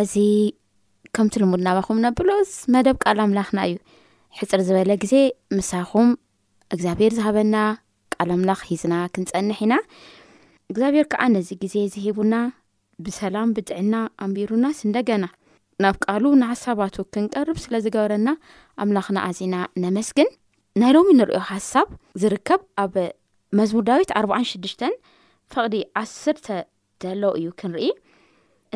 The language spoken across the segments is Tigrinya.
እዚ ከምቲ ልሙድ ናባኹም ነብሎስ መደብ ቃል ኣምላኽና እዩ ሕፅር ዝበለ ግዜ ምሳኹም እግዚኣብሔር ዝሃበና ቃል ኣምላኽ ሂዝና ክንፀንሕ ኢና እግዚኣብሔር ከዓ ነዚ ግዜ ዝሂቡና ብሰላም ብጥዕና ኣንቢሩናስ እንደገና ናብ ቃሉ ንሓሳባቱ ክንቀርብ ስለ ዝገብረና ኣምላኽና ኣዚና ነመስግን ናይ ሎሚ ንሪኦ ሓሳብ ዝርከብ ኣብ መዝሙር ዳዊት ኣርባዓን ሽዱሽተን ፍቕዲ ዓስርተ ዘሎ እዩ ክንርኢ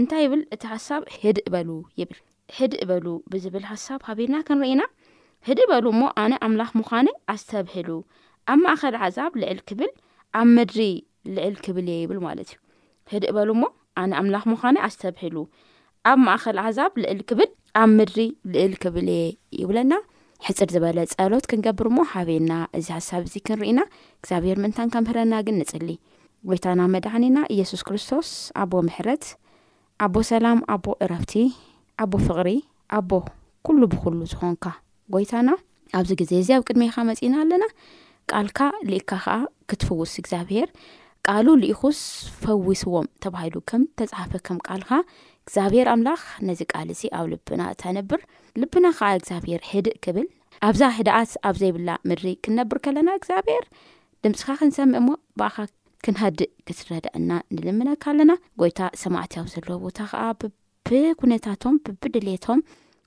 እንታይ ይብል እቲ ሓሳብ ህድእ በሉ ይብል ህድእ በሉ ብዝብል ሓሳብ ሃቢርና ክንርኢና ህድእ በሉ እሞ ኣነ ኣምላኽ ምዃነ ኣስተብህሉ ኣብ ማእኸል ዓዛብ ልዕል ክብል ኣብ ምድሪ ልዕል ክብል እየ ይብል ማለት እዩ ህድእ በሉ እሞ ኣነ ኣምላኽ ምዃነ ኣስተብህሉ ኣብ ማእኸል ኣህዛብ ልእል ክብል ኣብ ምድሪ ልእል ክብል እየ ይብለና። ሕጽር ዝበለ ጸሎት ክንገብር እሞ ሃብየና እዚ ሐሳብ እዚ ክንርኢና እግዚኣብሔር ምእንታን ከምህረና ግን ንጽሊ። ጎይታና መድኃኒና ኢየሱስ ክርስቶስ ኣቦ ምሕረት ኣቦ ሰላም ኣቦ እረፍቲ ኣቦ ፍቕሪ ኣቦ ኩሉ ብኹሉ ዝኾንካ ጐይታና ኣብዚ ግዜ እዚ ኣብ ቅድሜኻ መጺእና ኣለና ቃልካ ልእካ ከኣ ክትፍውስ እግዚኣብሄር ቃሉ ልኢኹስ ፈዊስዎም ተባሂሉ ከም ተጻሓፈ ከም ቃልካ እግዚኣብሄር ኣምላኽ ነዚ ቃል እዚ ኣብ ልብና እተንብር ልብና ከኣ እግዚኣብሄር ህድእ ክብል ኣብዛ ህድኣት ኣብ ዘይብላ ምድሪ ክንነብር ከለና እግዚኣብሄር ድምጽካ ክንሰምእ እሞ ብኣኻ ክንሃድእ ክትረዳእና ንልምነካ ኣለና ጐይታ ሰማዕቲ ኣብ ዘለዎ ቦታ ከኣ ብኩነታቶም ብብድልየቶም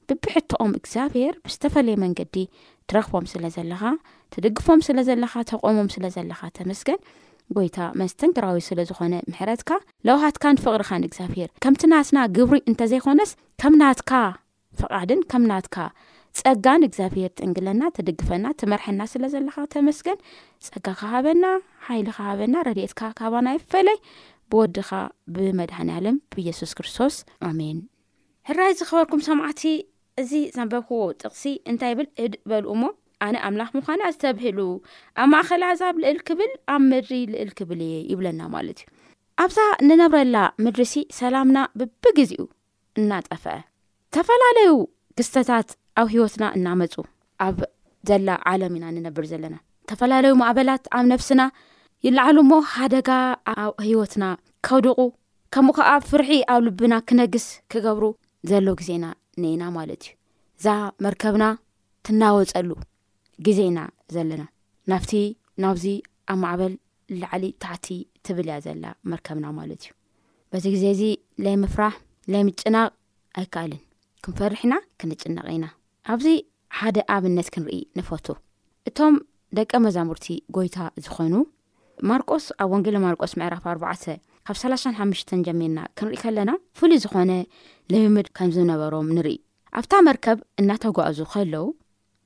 ብብሕቶኦም እግዚኣብሔር ብዝተፈለየ መንገዲ ትረኽቦም ስለ ዘለኻ ትድግፎም ስለ ዘለኻ ተቆሞም ስለ ዘለኻ ተመስገን ጎይታ መስተንክራዊ ስለ ዝኾነ ምሕረትካ ለውሃትካን ፍቕርኻን እግዚኣብሔር ከምቲ ናትና ግብሪ እንተዘይኮነስ ከም ናትካ ፍቓድን ከም ናትካ ጸጋን እግዚኣብሔር ትእንግለና ትድግፈና ትመርሐና ስለ ዘለኻ ተመስገን ጸጋካ ሃበና ሓይልካ ሃበና ረድኤትካ ካባና ይፈለይ ብወድኻ ብመድኃኔዓለም ብኢየሱስ ክርስቶስ ኣሜን። ሕራይ ዝኸበርኩም ሰማዕቲ እዚ ዘንበብክዎ ጥቕሲ እንታይ ይብል ህድእ በሉ እሞ ኣነ ኣምላኽ ምዃነይ ኣስተብህሉ ኣብ ማእኸል ኣሕዛብ ልእል ክብል ኣብ ምድሪ ልእል ክብል እየ ይብለና ማለት እዩ ኣብዛ ንነብረላ ምድሪሲ ሰላምና ብብግዚኡ እናጠፈኣ ዝተፈላለዩ ክስተታት ኣብ ህይወትና እናመፁ ኣብ ዘላ ዓለም ኢና ንነብር ዘለና ዝተፈላለዩ ማእበላት ኣብ ነብስና ይለዓሉ እሞ ሓደጋ ኣብ ህይወትና ከውድቑ ከምኡ ከዓ ፍርሒ ኣብ ልብና ክነግስ ክገብሩ ዘሎ ግዜና ነና ማለት እዩ እዛ መርከብና ትናወፀሉ ግዜና ዘለና ናብቲ ናብዚ ኣብ ማዕበል ላዕሊ ታሕቲ ትብል እያ ዘላ መርከብና ማለት እዩ በዚ ግዜ እዚ ለይ ምፍራሕ ለይ ምጭናቕ ኣይከኣልን ክንፈርሕ ኢና ክንጭነቕ ኢና ኣብዚ ሓደ ኣብነት ክንርኢ ንፈቱ እቶም ደቀ መዛሙርቲ ጎይታ ዝኾኑ ማርቆስ ኣብ ወንጌለ ማርቆስ ምዕራፍ ኣርባዓተ ካብ ሰላሳን ሓምሽተን ጀሚርና ክንርኢ ከለና ፍሉይ ዝኾነ ልምምድ ከም ዝነበሮም ንርኢ ኣብታ መርከብ እናተጓእዙ ከለዉ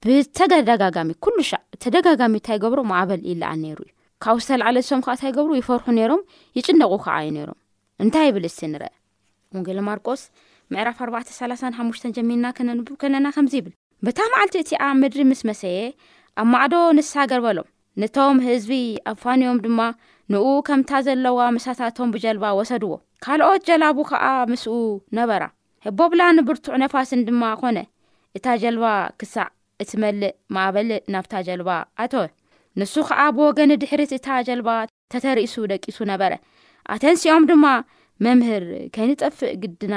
ብተደጋጋሚ ኩሉ ሻዕ ተደጋጋሚ እንታይ ገብሮ ማዕበል ይለዓል ነይሩ እዩ ካብኡ ዝተላዕለ እሶም ከዓ እንታይ ገብሩ ይፈርሑ ነይሮም ይጭነቑ ከዓ እዩ ነይሮም እንታይ ይብል እስቲ ንርአ ወንጌለ ማርቆስ ምዕራፍ 435 ጀሚርና ከነንብብ ከለና ከምዚ ይብል በታ መዓልቲ እቲኣ ምድሪ ምስ መሰየ ኣብ ማዕዶ ንሳ ገር በሎም ነቶም ህዝቢ ኣብ ፋንዮም ድማ ንኡ ከምታ ዘለዋ ምሳታቶም ብጀልባ ወሰድዎ ካልኦት ጀላቡ ከዓ ምስኡ ነበራ ህቦብላን ብርቱዕ ነፋስን ድማ ዀነ። እታ ጀልባ ኽሳዕ እትመልእ ማእበል ናብታ ጀልባ ኣተወ። ንሱ ኸኣ ብወገን ድሕሪት እታ ጀልባ ተተርኢሱ ደቂሱ ነበረ። ኣተንሲኦም ድማ፣ መምህር፣ ከይንጠፍእ ግድና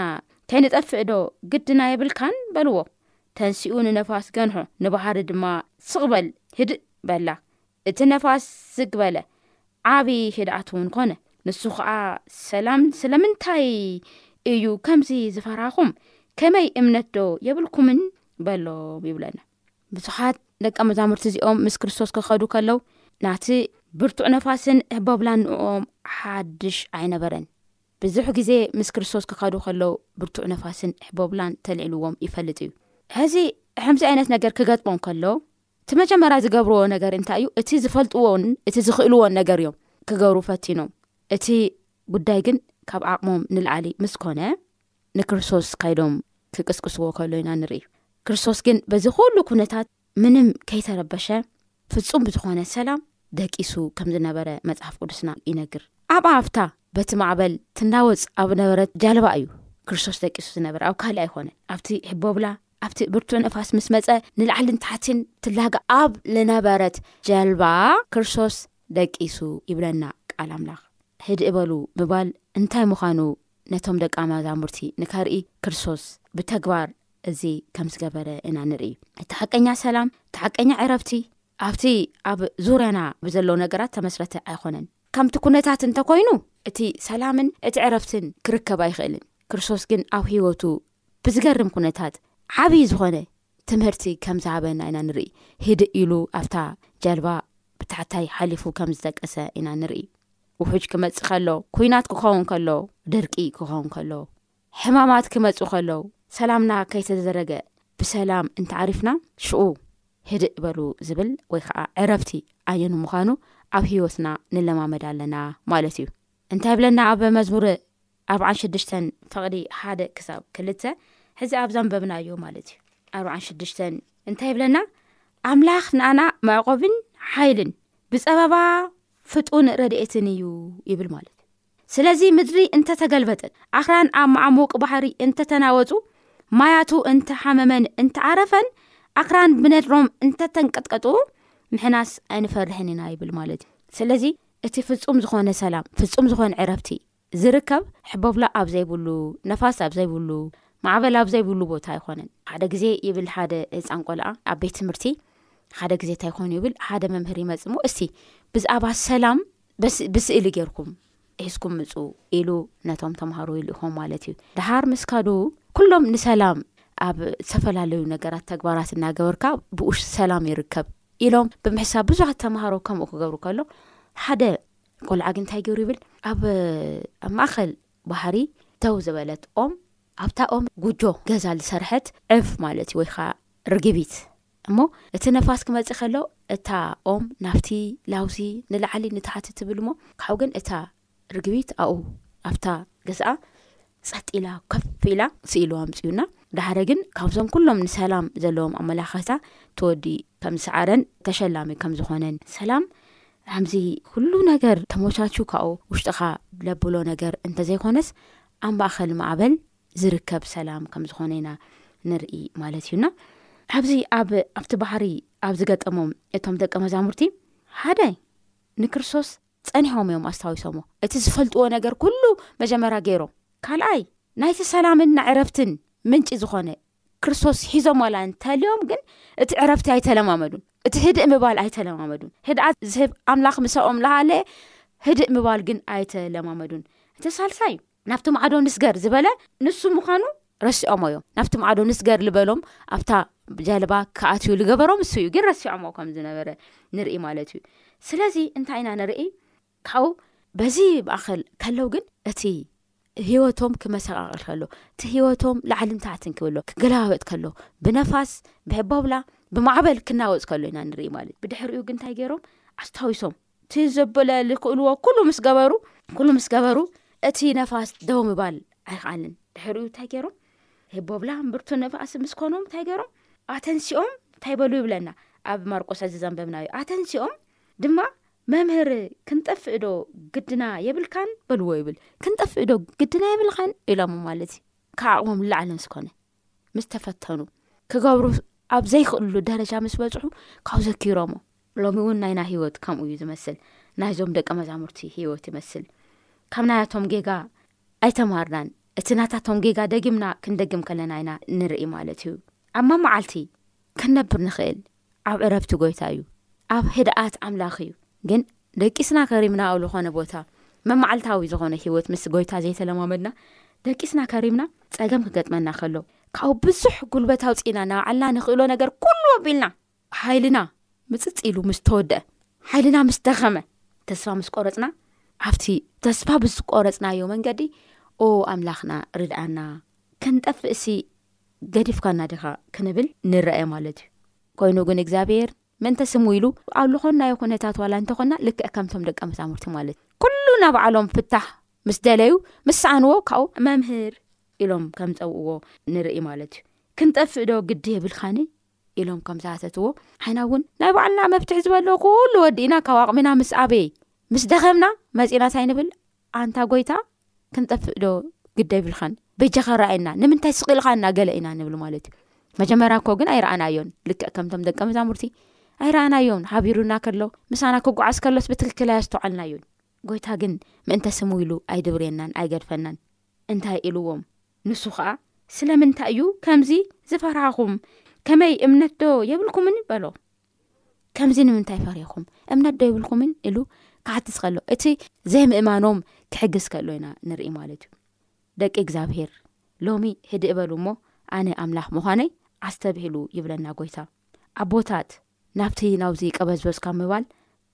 ከይንጠፍእዶ ግድን ኣይብልካን? በልዎ። ተንሲኡ ንነፋስ ገንሖ፣ ንባሕሪ ድማ፣ ስቕ በል፣ ህድእ በላ። እቲ ነፋስ ዝግ በለ፣ ዓቢ ህድኣት'ውን ኮነ። ንሱ ኸኣ፣ ሰላም፣ ስለምንታይ እዩ ከምዚ ዝፈራኹም? ከመይ እምነትዶ የብልኩምን? በሎም ይብለና። ብዙሓት ደቀ መዛሙርቲ እዚኦም ምስ ክርስቶስ ክኸዱ ከለው ናቲ ብርቱዕ ነፋስን ህቦብላን ንእኦም ሓድሽ ኣይነበረን። ብዙሕ ግዜ ምስ ክርስቶስ ክኸዱ ከለው ብርቱዕ ነፋስን ህቦብላን ተልዒልዎም ይፈልጥ እዩ። ሕዚ ከምዚ ዓይነት ነገር ክገጥሞም ከሎ እቲ መጀመርያ ዝገብርዎ ነገር እንታይ እዩ እቲ ዝፈልጥዎን እቲ ዝኽእልዎን ነገር እዮም ክገብሩ ፈቲኖም እቲ ጉዳይ ግን ካብ ዓቕሞም ንልዓሊ ምስ ኮነ ንክርስቶስ ካይዶም ክቅስቅስዎ ከሎ ኢና ንርኢ ክርስቶስ ግን በዚ ኩሉ ኩነታት ምንም ከይተረበሸ ፍጹም ብዝኾነ ሰላም ደቂሱ ከም ዝነበረ መጽሓፍ ቅዱስና ይነግር ኣብ ኣፍታ በቲ ማዕበል ትናወፅ ኣብ ነበረት ጃልባ እዩ ክርስቶስ ደቂሱ ዝነበረ ኣብ ካልእ ኣይኮነን ኣብቲ ሕቦብላ ኣብቲ ብርቱዕ ንፋስ ምስ መጸ ንላዕልን ታሕትን ትላገ ኣብ ልነበረት ጀልባ ክርስቶስ ደቂሱ ይብለና ቃል ኣምላኽ። ህድእ በሉ ምባል እንታይ ምዃኑ ነቶም ደቃ መዛሙርቲ ንከርኢ ክርስቶስ ብተግባር እዚ ከም ዝገበረ ኢና ንርኢ። እቲ ሓቀኛ ሰላም እቲ ሓቀኛ ዕረብቲ ኣብቲ ኣብ ዙርያና ብዘለዉ ነገራት ተመስረተ ኣይኮነን። ከምቲ ኩነታት እንተኮይኑ እቲ ሰላምን እቲ ዕረብትን ክርከብ ኣይኽእልን። ክርስቶስ ግን ኣብ ህይወቱ ብዝገርም ኩነታት ዓብዪ ዝኾነ ትምህርቲ ከም ዝሃበና ኢና ንርኢ። ህድእ ኢሉ ኣብታ ጀልባ ብታሕታይ ሓሊፉ ከም ዝጠቀሰ ኢና ንርኢ። ውሑጅ ክመጽእ ከሎ፣ ኩናት ክኸውን ከሎ፣ ድርቂ ክኸውን ከሎ፣ ሕማማት ክመጹ ከለው፣ ሰላምና ከይተዘረገ ብሰላም እንተዓሪፍና ሽኡ ህድእ በሉ ዝብል ወይ ከዓ ዕረፍቲ ኣየኑ ምዃኑ ኣብ ህይወትና ንለማመድ ኣለና ማለት እዩ። እንታይ ይብለና ኣብ መዝሙር ኣርብዓን ሽዱሽተን ፍቕዲ ሓደ ክሳብ ክልተ ሕዚ ኣብ ዛንበብናዮ ማለት እዩ ኣርብዓን ሽዱሽተን እንታይ ይብለና ኣምላኽ ንኣና መዕቆብን ሓይልን ብፀበባ ፍጡን ረድኤትን እዩ ይብል ማለት እዩ ስለዚ ምድሪ እንተተገልበጥን ኣኽራን ኣብ መዓሙቅ ባሕሪ እንተተናወፁ ማያቱ እንተሓመመን እንተዓረፈን ኣኽራን ብነድሮም እንተተንቀጥቀጡ ንሕናስ ኣይንፈርሕን ኢና ይብል ማለት እዩ ስለዚ እቲ ፍፁም ዝኾነ ሰላም ፍፁም ዝኾነ ዕረብቲ ዝርከብ ሕቦብላ ኣብ ዘይብሉ፣ ነፋስ ኣብ ዘይብሉ፣ ማዕበል ኣብ ዘይብሉ ቦታ ኣይኮነን። ሓደ ግዜ ይብል ሓደ ህጻን ቆልዓ ኣብ ቤት ትምህርቲ ሓደ ግዜ እንታይ ኮይኑ ይብል ሓደ መምህር ይመጽእ እሞ እስቲ ብዛዕባ ሰላም ብስእሊ ጌርኩም ሒዝኩም ምጹ ኢሉ ነቶም ተምሃሮ ይልእኾም ማለት እዩ። ደሓር ምስ ካዱ ኩሎም ንሰላም ኣብ ዝተፈላለዩ ነገራት ተግባራት እናገበርካ ብኡሽ ሰላም ይርከብ ኢሎም ብምሕሳብ ብዙሓት ተምሃሮ ከምኡ ክገብሩ ከሎ ሓደ ቆልዓ ግን እንታይ ገይሩ ይብል ኣብ ኣብ ማእኸል ባሕሪ ተው ዝበለት ኦም ኣብታ ኦም ጉጆ ገዛ ዝሰርሐት ዕፍ ማለት እዩ ወይ ኸዓ ርግቢት እሞ እቲ ነፋስ ክመፅእ ከሎ እታ ኦም ናብቲ ላውሲ ንላዕሊ ንታሕቲ ትብል እሞ ካብኡ ግን እታ ርግቢት ኣብኡ ኣብታ ገዝኣ ጸጥ ኢላ ኮፍ ኢላ ስኢሉ ኣምጺኡና። ዳሕረ ግን ካብዞም ኩሎም ንሰላም ዘለዎም ኣመላኸታ እቲ ወዲ ከም ዝሰዓረን ተሸላሚ ከም ዝኾነን። ሰላም ከምዚ ኩሉ ነገር ተሞቻቹ ካብኡ ውሽጥኻ ለብሎ ነገር እንተዘይኮነስ ኣብ ማእከል ማዕበል ዝርከብ ሰላም ከም ዝኾነ ኢና ንርኢ ማለት እዩና። ኣብዚ ኣብ ኣብቲ ባሕሪ ኣብ ዝገጠሞም እቶም ደቀ መዛሙርቲ ሓደ ንክርስቶስ ጸኒሖም እዮም ኣስታዊሶሞ እቲ ዝፈልጥዎ ነገር ኩሉ መጀመርያ ገይሮም ካልኣይ ናይቲ ሰላምን ናዕረፍትን ምንጪ ዝኾነ ክርስቶስ ሒዞም ዋላ እንተልዮም ግን እቲ ዕረፍቲ ኣይተለማመዱን እቲ ህድእ ምባል ኣይተለማመዱን ህድኣት ዝህብ ኣምላኽ ምሳኦም ላሃለ ህድእ ምባል ግን ኣይተለማመዱን እቲ ሳልሳይ እዩ ናብቲ ማዕዶ ንስገር ዝበለ ንሱ ምዃኑ ረሲዖሞ እዮም ናብቲ ማዕዶ ንስገር ዝበሎም ኣብታ ጀልባ ክኣትዩ ዝገበሮም ንሱ እዩ ግን ረሲዖሞ ከም ዝነበረ ንርኢ ማለት እዩ ስለዚ እንታይ ኢና ንርኢ ካብኡ በዚ ማእኸል ከለው ግን እቲ ሂወቶም ክመሰቃቅል ከሎ እቲ ሂወቶም ላዕልን ታሕትን ክብሎ ክገለባበጥ ከሎ ብነፋስ ብሕቦብላ ብማዕበል ክናወፅ ከሎ ኢና ንርኢ ማለት እዩ ብድሕሪኡ ግን እንታይ ገይሮም ኣስታዊሶም እቲ ዘበለ ዝክእልዎ ኩሉ ምስ ገበሩ ኩሉ ምስ ገበሩ እቲ ነፋስ ደው ምባል ኣይክኣልን ድሕሪኡ እንታይ ገይሮም ህቦብላ ምብርቱ ነፋእሲ ምስ ኮኖም እንታይ ገይሮም ኣተንሲኦም እንታይ በሉ ይብለና ኣብ ማርቆስ ሕዚ ዘንበብናዩ ኣተንሲኦም ድማ መምህር ክንጠፍእ ዶ ግድና የብልካን በልዎ ይብል ክንጠፍእ ዶ ግድና የብልካን ኢሎሞ ማለት እዩ ካብ ዓቕሞም ንላዕሊ ምስ ኮነ ምስ ተፈተኑ ክገብሩ ኣብ ዘይክእሉ ደረጃ ምስ በፅሑ ካብ ዘኪሮሞ ሎሚ እውን ናይና ሂወት ከምኡ እዩ ዝመስል ናይዞም ደቂ መዛሙርቲ ሂወት ይመስል ካብ ናያቶም ጌጋ ኣይተማርናን እቲ ናታቶም ጌጋ ደጊምና ክንደግም ከለና ኢና ንርኢ ማለት እዩ ኣብ ማመዓልቲ ክንነብር ንኽእል ኣብ ዕረፍቲ ጎይታ እዩ፣ ኣብ ህድኣት ኣምላኽ እዩ። ግን ደቂስና ከሪምና ኣብ ልኾነ ቦታ መማዕልታዊ ዝኾነ ህይወት ምስ ጎይታ ዘይተለማመድና ደቂስና ከሪምና ጸገም ክገጥመና ከሎ ካብኡ ብዙሕ ጉልበት ኣውጺእና ናባዕልና ንኽእሎ ነገር ኩሉ ኣቢልና ሓይልና ምጽጽ ኢሉ ምስ ተወድአ ሓይልና ምስ ደኸመ ተስፋ ምስ ቆረጽና ኣብቲ ተስፋ ብዝቆረጽናዮ መንገዲ ኦ ኣምላኽና ርድኣና ክንጠፍእሲ ገዲፍካና ዲኻ ክንብል ንረኣ ማለት እዩ ኮይኑ ግን እግዚኣብሔር ምእንተ ስሙ ኢሉ ኣብ ልኾናዮ ኩነታት ዋላ እንተኾና ልክዕ ከምቶም ደቀ መዛሙርቲ ማለት እዩ ኩሉ ናብ ባዕሎም ፍታሕ ምስ ደለዩ ምስ ሰኣንዎ ካብኡ መምህር ኢሎም ከም ፀውእዎ ንርኢ ማለት እዩ ክንጠፍእ ዶ ግዲ የብልካኒ ኢሎም ከም ዝሃተትዎ ዓይና እውን ናይ ባዕልና መፍትሒ ዝበሎ ኩሉ ወዲእና ካብ ኣቕሚና ምስ ኣበይ ምስ ደኸምና መፂእናት ኣይንብል ኣንታ ጎይታ ክንጠፍእ ዶ ግዲ ኣይብልካን በጃካ ረኣየና ንምንታይ ስቅ ኢልካና ገለ ኢና ንብል ማለት እዩ መጀመርያ እኮ ግን ኣይረኣናዮን ልክዕ ከምቶም ደቂ መዛሙርቲ ኣይረኣናዮን ሓቢሩና ከሎ ምሳና ክጓዓዝ ከሎስ ብትክክል ኣያስተውዓልናዮን ጎይታ ግን ምእንተ ስሙ ኢሉ ኣይድብርየናን ኣይገድፈናን እንታይ ኢልዎም ንሱ ከዓ ስለምንታይ እዩ ከምዚ ዝፈራሃኹም ከመይ እምነት ዶ የብልኩምን በሎ ከምዚ ንምንታይ ፈሪኹም እምነት ዶ ይብልኩምን ኢሉ ክሓትት ከሎ እቲ ዘይምእማኖም ክሕግዝ ከሎ ኢና ንርኢ ማለት እዩ ደቂ እግዚኣብሄር ሎሚ ህድእ በሉ እሞ ኣነ ኣምላኽ ምዃነይ ኣስተብሂሉ ይብለና ጎይታ ኣቦታት ናብቲ ናብዚ ቀበዝበዝ ካብ ምባል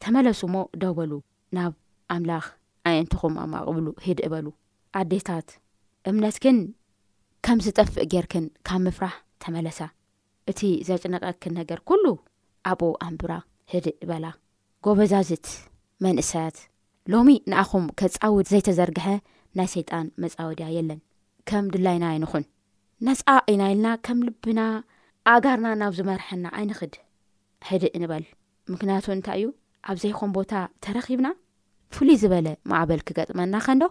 ተመለሱ እሞ ደው በሉ ናብ ኣምላኽ ኣየንትኹም ኣማቕብሉ ህድእ በሉ ኣዴታት እምነትክን ከም ዝጠፍእ ጌርክን ካብ ምፍራሕ ተመለሳ እቲ ዘጭንቐኪ ነገር ኩሉ ኣብኡ ኣንብራ ህድእ በላ። ጎበዛዝት መንእሰያት ሎሚ ንኣኹም ከጻውድ ዘይተዘርግሐ ናይ ሰይጣን መጻወድያ የለን። ከም ድላይና ኣይንኹን። ነጻ ኢና ኢልና ከም ልብና ኣእጋርና ናብ ዝመርሐና ኣይንኽድ። ህድእ ንበል ምክንያቱ እንታይ እዩ ኣብ ዘይኮን ቦታ ተረኺብና ፍሉይ ዝበለ ማዕበል ክገጥመና ከንዶ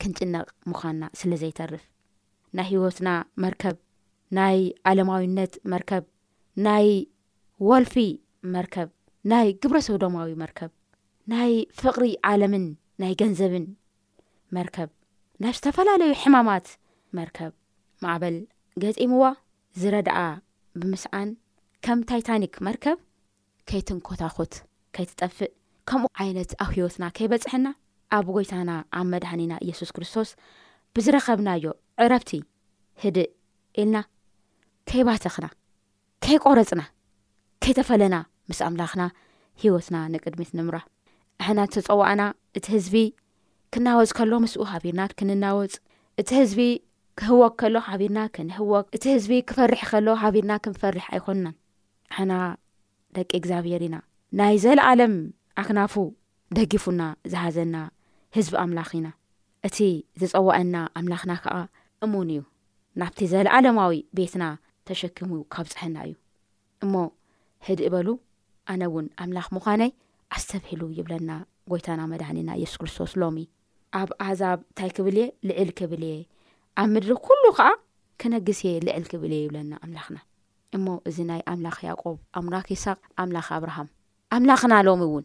ክንጭነቕ ምዃንና ስለ ዘይተርፍ። ናይ ህይወትና መርከብ ናይ ኣለማዊነት መርከብ ናይ ወልፊ መርከብ ናይ ግብረ ሰውዶማዊ መርከብ ናይ ፍቕሪ ዓለምን ናይ ገንዘብን መርከብ ናብ ዝተፈላለዩ ሕማማት መርከብ ማዕበል ገጢምዋ ዝረድኣ ብምስኣን ከም ታይታኒክ መርከብ ከይትንኮታኾት ከይትጠፍእ ከምኡ ዓይነት ኣብ ሕይወትና ከይበጽሐና ኣብ ጐይታና ኣብ መድኃኒና ኢየሱስ ክርስቶስ ብዝረኸብናዮ ዕረፍቲ ህድእ ኢልና ከይባተኽና ከይቈረጽና ከይተፈለና ምስ ኣምላኽና ሕይወትና ንቅድሚት ንምራ ኣሕና እተጸዋዕና እቲ ህዝቢ ክናወጽ ከሎ ምስኡ ሃቢርና ክንናወጽ እቲ ህዝቢ ክህወክ ከሎ ሓቢርና ክንህወክ እቲ ህዝቢ ክፈርሕ ከሎ ሃቢርና ክንፈርሕ ኣይኮንናን ንሕና ደቂ እግዚኣብሄር ኢና ናይ ዘልኣለም ኣክናፉ ደጊፉና ዝሃዘና ህዝቢ ኣምላኽ ኢና እቲ ዝጸዋኣና ኣምላኽና ከኣ እሙን እዩ ናብቲ ዘልኣለማዊ ቤትና ተሸኪሙ ካብጽሐና እዩ እሞ ህድእ በሉ ኣነ እውን ኣምላኽ ምዃነይ ኣስተብህሉ ይብለና ጎይታና መድሃኒና የሱስ ክርስቶስ ሎሚ ኣብ ኣህዛብ እንታይ ክብል እየ ልዕል ክብል እየ ኣብ ምድሪ ኩሉ ከኣ ክነግስ እየ ልዕል ክብል እየ ይብለና ኣምላኽና እሞ እዚ ናይ ኣምላኽ ያእቆብ፣ ኣምላኽ ይስሃቅ፣ ኣምላኽ ኣብርሃም፣ ኣምላኽና ሎሚ እውን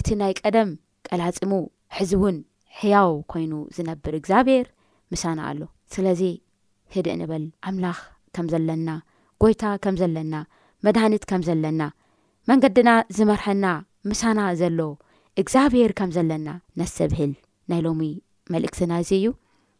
እቲ ናይ ቀደም ቀላጽሙ ሕዚ እውን ሕያው ኮይኑ ዝነብር እግዚኣብሔር ምሳና ኣሎ። ስለዚ ህድእ ንበል ኣምላኽ ከም ዘለና፣ ጎይታ ከም ዘለና፣ መድሃኒት ከም ዘለና፣ መንገድና ዝመርሐና ምሳና ዘሎ እግዚኣብሔር ከም ዘለና ነስተብህል። ናይ ሎሚ መልእክትና እዚ እዩ።